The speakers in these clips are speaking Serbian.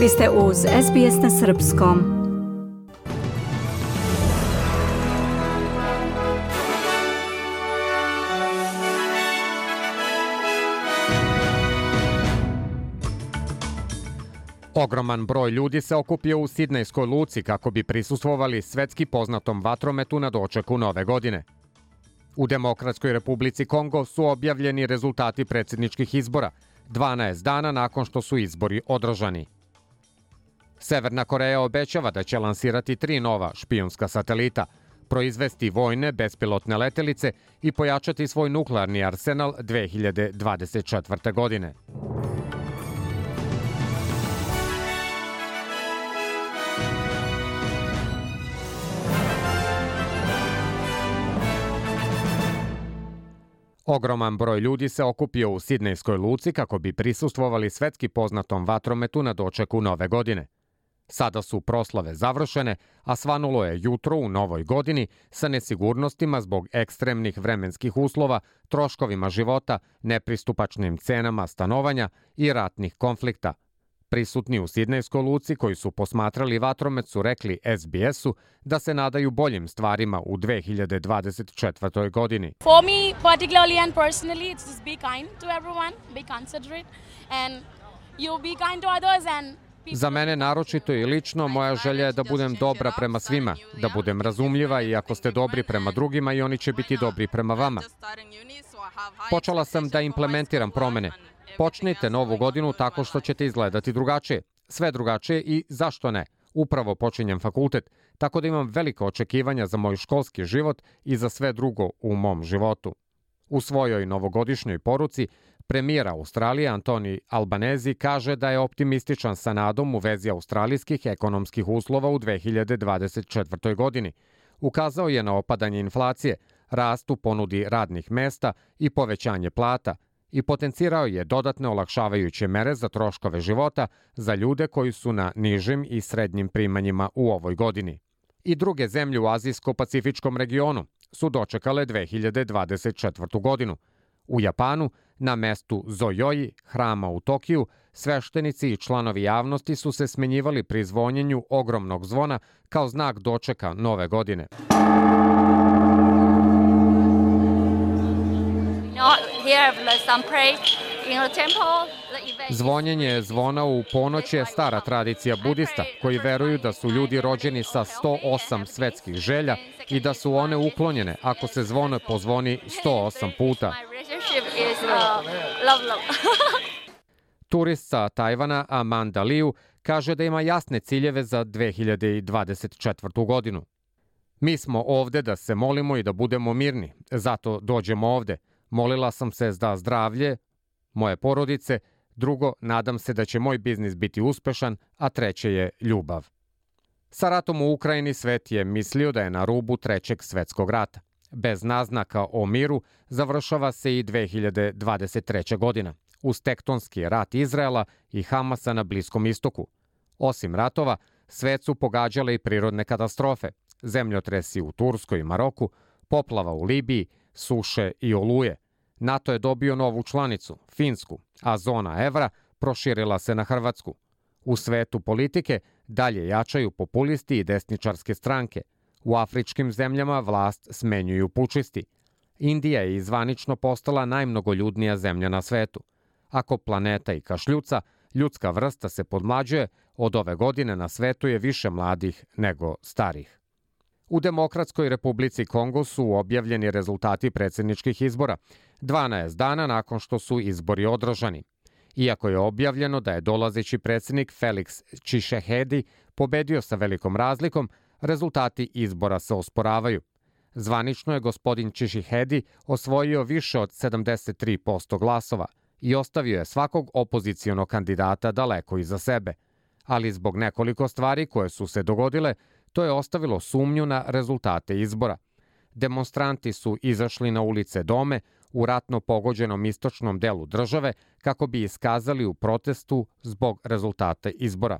Vi ste uz SBS na Srpskom. Ogroman broj ljudi se okupio u Sidnejskoj luci kako bi prisustvovali svetski poznatom vatrometu na dočeku nove godine. U Demokratskoj republici Kongo su objavljeni rezultati predsjedničkih izbora, 12 dana nakon što su izbori održani. Severna Koreja obećava da će lansirati tri nova špijunska satelita, proizvesti vojne bespilotne letelice i pojačati svoj nuklearni arsenal 2024. godine. Ogroman broj ljudi se okupio u Sidnejskoj luci kako bi prisustvovali svetski poznatom vatrometu na dočeku nove godine. Sada su proslave završene, a svanulo je jutro u novoj godini sa nesigurnostima zbog ekstremnih vremenskih uslova, troškovima života, nepristupačnim cenama stanovanja i ratnih konflikta, Prisutni u Sidnejskoj luci koji su posmatrali vatromet su rekli SBS-u da se nadaju boljim stvarima u 2024. godini. For me particularly and personally it's just be kind to everyone, be considerate and you be kind to others and Za mene naročito i lično moja želja je da budem dobra prema svima, da budem razumljiva i ako ste dobri prema drugima i oni će biti dobri prema vama. Počela sam da implementiram promene. Počnite novu godinu tako što ćete izgledati drugačije. Sve drugačije i zašto ne? Upravo počinjem fakultet, tako da imam velike očekivanja za moj školski život i za sve drugo u mom životu. U svojoj novogodišnjoj poruci premijer Australije Antoni Albanezi kaže da je optimističan sa nadom u vezi australijskih ekonomskih uslova u 2024. godini. Ukazao je na opadanje inflacije, rast u ponudi radnih mesta i povećanje plata – i potencirao je dodatne olakšavajuće mere za troškove života za ljude koji su na nižim i srednjim primanjima u ovoj godini. I druge zemlje u Azijsko-Pacifičkom regionu su dočekale 2024. godinu. U Japanu, na mestu Zojoji, hrama u Tokiju, sveštenici i članovi javnosti su se smenjivali pri zvonjenju ogromnog zvona kao znak dočeka nove godine. Zvonjenje zvona u ponoć je stara tradicija budista koji veruju da su ljudi rođeni sa 108 svetskih želja i da su one uklonjene ako se zvono pozvoni 108 puta. Turist sa Tajvana Amanda Liu kaže da ima jasne ciljeve za 2024. godinu. Mi smo ovde da se molimo i da budemo mirni, zato dođemo ovde – Molila sam se za zdravlje moje porodice, drugo, nadam se da će moj biznis biti uspešan, a treće je ljubav. Sa ratom u Ukrajini svet je mislio da je na rubu trećeg svetskog rata. Bez naznaka o miru završava se i 2023. godina, uz tektonski rat Izraela i Hamasa na Bliskom istoku. Osim ratova, svet su pogađale i prirodne katastrofe, zemljotresi u Turskoj i Maroku, poplava u Libiji, suše i oluje. NATO je dobio novu članicu, Finsku, a zona evra proširila se na Hrvatsku. U svetu politike dalje jačaju populisti i desničarske stranke. U afričkim zemljama vlast smenjuju pučisti. Indija je izvanično postala najmnogoljudnija zemlja na svetu. Ako planeta i kašljuca, ljudska vrsta se podmlađuje, od ove godine na svetu je više mladih nego starih. U Demokratskoj republici Kongo su objavljeni rezultati predsjedničkih izbora, 12 dana nakon što su izbori održani. Iako je objavljeno da je dolazeći predsjednik Felix Čišehedi pobedio sa velikom razlikom, rezultati izbora se osporavaju. Zvanično je gospodin Čišihedi osvojio više od 73% glasova i ostavio je svakog opozicijonog kandidata daleko iza sebe. Ali zbog nekoliko stvari koje su se dogodile, To je ostavilo sumnju na rezultate izbora. Demonstranti su izašli na ulice Dome u ratno pogođenom istočnom delu države kako bi iskazali u protestu zbog rezultata izbora.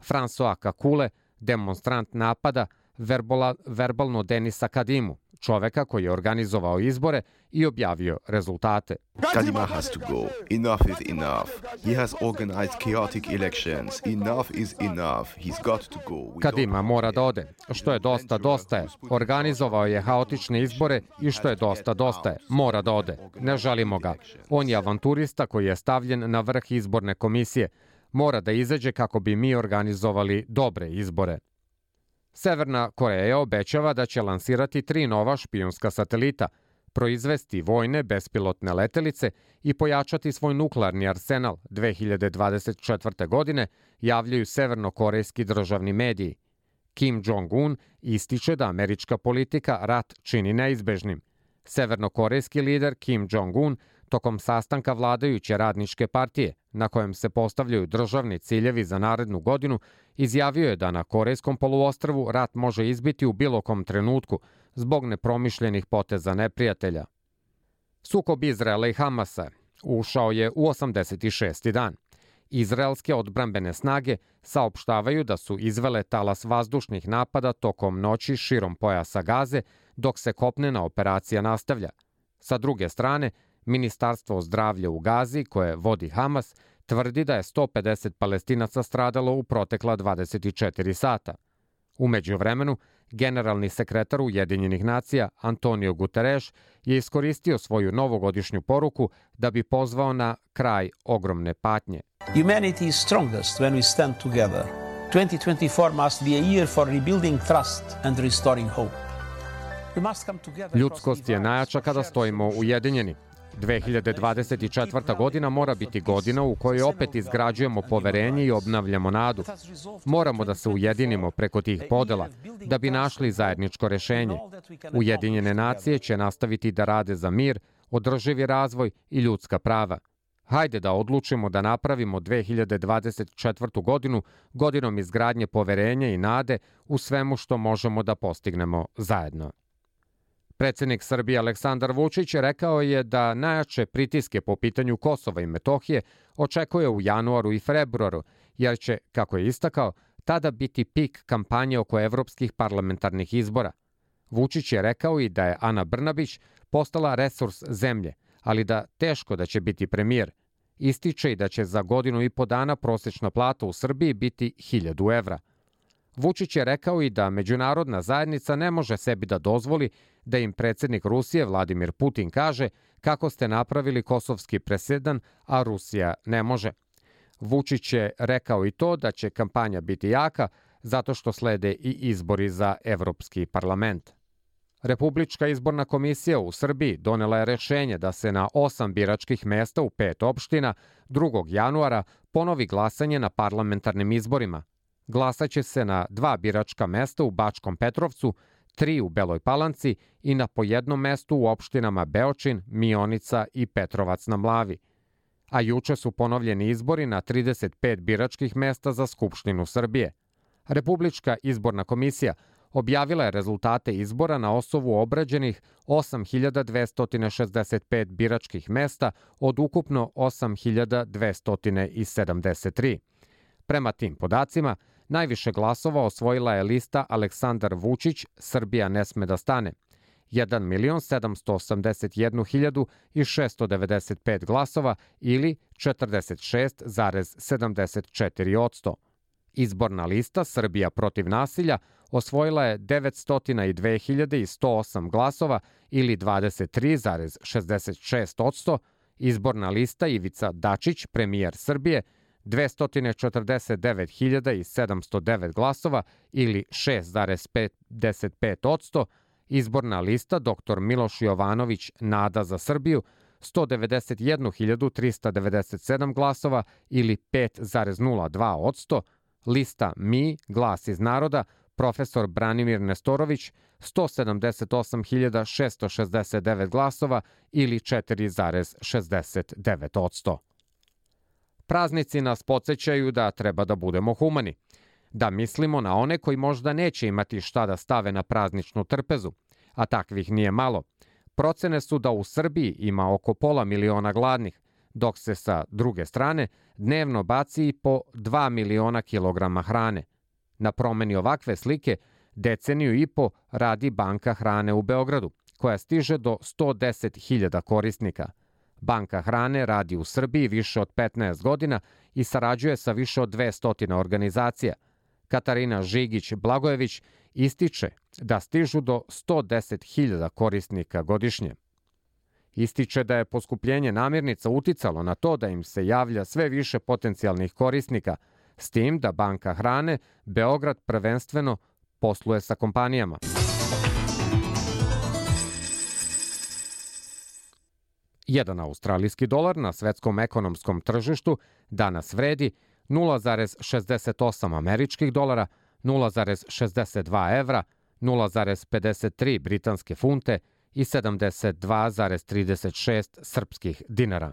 François Kakule, demonstrant napada, verbola, verbalno Denisa Kadimu, čoveka koji je organizovao izbore i objavio rezultate. Kadima has to go. Enough is enough. He has organized chaotic elections. Enough is enough. He's got to go. We Kadima mora da ode. Što je dosta, dosta je. Organizovao je haotične izbore i što je dosta, dosta je. Mora da ode. Ne žalimo ga. On je avanturista koji je stavljen na vrh izborne komisije. Mora da izađe kako bi mi organizovali dobre izbore. Severna Koreja obećava da će lansirati tri nova špijunska satelita, proizvesti vojne bespilotne letelice i pojačati svoj nuklearni arsenal 2024. godine, javljaju severnokorejski državni mediji. Kim Jong-un ističe da američka politika rat čini neizbežnim. Severnokorejski lider Kim Jong-un tokom sastanka vladajuće radničke partije, na kojem se postavljaju državni ciljevi za narednu godinu, izjavio je da na Korejskom poluostrvu rat može izbiti u bilo kom trenutku zbog nepromišljenih poteza neprijatelja. Sukob Izraela i Hamasa ušao je u 86. dan. Izraelske odbrambene snage saopštavaju da su izvele talas vazdušnih napada tokom noći širom pojasa Gaze, dok se kopnena operacija nastavlja. Sa druge strane, Ministarstvo zdravlja u Gazi, koje vodi Hamas, tvrdi da je 150 palestinaca stradalo u protekla 24 sata. Umeđu vremenu, generalni sekretar Ujedinjenih nacija Antonio Guterres je iskoristio svoju novogodišnju poruku da bi pozvao na kraj ogromne patnje. Humanity is strongest when we stand together. 2024 must be a year for rebuilding trust and restoring hope. Ljudskost je najjača kada stojimo ujedinjeni. 2024. godina mora biti godina u kojoj opet izgrađujemo poverenje i obnavljamo nadu. Moramo da se ujedinimo preko tih podela da bi našli zajedničko rešenje. Ujedinjene nacije će nastaviti da rade za mir, održivi razvoj i ljudska prava. Hajde da odlučimo da napravimo 2024. godinu godinom izgradnje poverenja i nade u svemu što možemo da postignemo zajedno. Predsednik Srbije Aleksandar Vučić rekao je da najjače pritiske po pitanju Kosova i Metohije očekuje u januaru i februaru, jer će, kako je istakao, tada biti pik kampanje oko evropskih parlamentarnih izbora. Vučić je rekao i da je Ana Brnabić postala resurs zemlje, ali da teško da će biti premijer. Ističe i da će za godinu i po dana prosečna plata u Srbiji biti 1000 evra. Vučić je rekao i da međunarodna zajednica ne može sebi da dozvoli da im predsednik Rusije Vladimir Putin kaže kako ste napravili kosovski presedan, a Rusija ne može. Vučić je rekao i to da će kampanja biti jaka zato što slede i izbori za Evropski parlament. Republička izborna komisija u Srbiji donela je rešenje da se na osam biračkih mesta u pet opština 2. januara ponovi glasanje na parlamentarnim izborima. Glasaće se na dva biračka mesta u Bačkom Petrovcu, tri u Beloj Palanci i na po jednom mestu u opštinama Beočin, Mionica i Petrovac na Mlavi. A juče su ponovljeni izbori na 35 biračkih mesta za Skupštinu Srbije. Republička izborna komisija objavila je rezultate izbora na osovu obrađenih 8265 biračkih mesta od ukupno 8273. Prema tim podacima, Najviše glasova osvojila je lista Aleksandar Vučić, Srbija ne sme da stane. 1.781.695 glasova ili 46,74 odsto. Izborna lista Srbija protiv nasilja osvojila je 902.108 glasova ili 23,66 odsto. Izborna lista Ivica Dačić, premijer Srbije, 249.709 glasova ili 6,55 odsto, izborna lista dr. Miloš Jovanović Nada za Srbiju 191.397 glasova ili 5,02 odsto, lista Mi, glas iz naroda, profesor Branimir Nestorović 178.669 glasova ili 4,69 odsto. Praznici nas podsjećaju da treba da budemo humani, da mislimo na one koji možda neće imati šta da stave na prazničnu trpezu, a takvih nije malo. Procene su da u Srbiji ima oko pola miliona gladnih, dok se sa druge strane dnevno baci po 2 miliona kilograma hrane. Na promeni ovakve slike deceniju i po radi Banka hrane u Beogradu, koja stiže do 110.000 korisnika. Banka hrane radi u Srbiji više od 15 godina i sarađuje sa više od 200 organizacija. Katarina Žigić-Blagojević ističe da stižu do 110.000 korisnika godišnje. Ističe da je poskupljenje namirnica uticalo na to da im se javlja sve više potencijalnih korisnika, s tim da Banka hrane Beograd prvenstveno posluje sa kompanijama. Jedan australijski dolar na svetskom ekonomskom tržištu danas vredi 0,68 američkih dolara, 0,62 evra, 0,53 britanske funte i 72,36 srpskih dinara.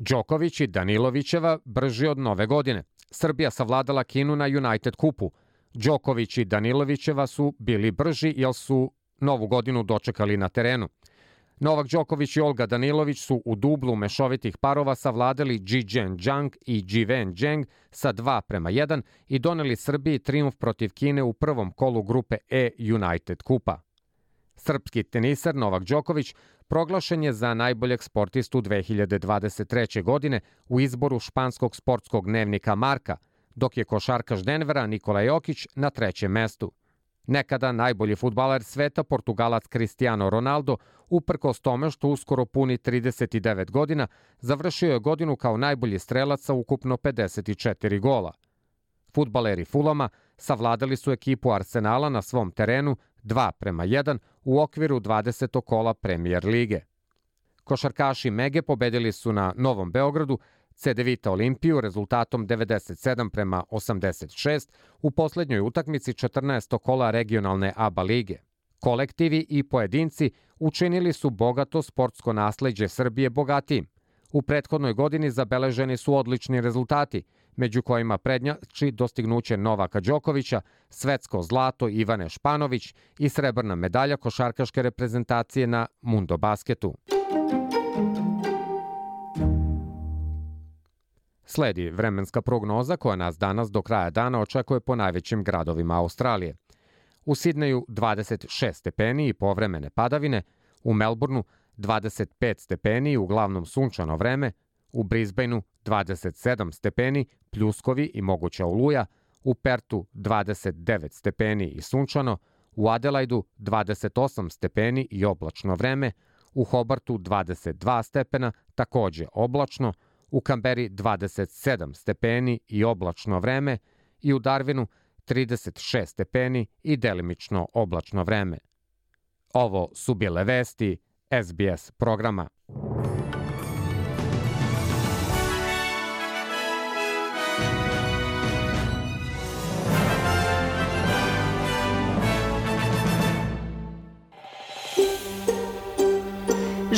Đoković i Danilovićeva brži od nove godine. Srbija savladala Kinu na United kupu. Đoković i Danilovićeva su bili brži jer su novu godinu dočekali na terenu. Novak Đoković i Olga Danilović su u dublu mešovitih parova savladali Ji Jian Zhang i Ji Wen Zheng sa 2 prema 1 i doneli Srbiji triumf protiv Kine u prvom kolu grupe E United kupa. Srpski tenisar Novak Đoković proglašen je za najboljeg sportistu 2023. godine u izboru španskog sportskog dnevnika Marka, dok je košarkaš Denvera Nikola Jokić na trećem mestu. Nekada najbolji futbaler sveta, Portugalac Cristiano Ronaldo, uprkos tome što uskoro puni 39 godina, završio je godinu kao najbolji strelac sa ukupno 54 gola. Futbaleri Fulama savladali su ekipu Arsenala na svom terenu 2 prema 1 u okviru 20. kola Premier lige. Košarkaši Mege pobedili su na Novom Beogradu Cedevita Olimpiju rezultatom 97 prema 86 u poslednjoj utakmici 14. kola regionalne ABA lige. Kolektivi i pojedinci učinili su bogato sportsko nasleđe Srbije bogatijim. U prethodnoj godini zabeleženi su odlični rezultati, među kojima prednjači dostignuće Novaka Đokovića, svetsko zlato Ivane Španović i srebrna medalja košarkaške reprezentacije na Mundo Basketu. Sledi vremenska prognoza koja nas danas do kraja dana očekuje po najvećim gradovima Australije. U Sidneju 26 stepeni i povremene padavine, u Melbourneu 25 stepeni i uglavnom sunčano vreme, u Brisbaneu 27 stepeni, pljuskovi i moguća oluja, u Pertu 29 stepeni i sunčano, u Adelaidu 28 stepeni i oblačno vreme, u Hobartu 22 stepena, takođe oblačno, u Kamberi 27 stepeni i oblačno vreme i u Darwinu 36 stepeni i delimično oblačno vreme. Ovo su bile vesti SBS programa.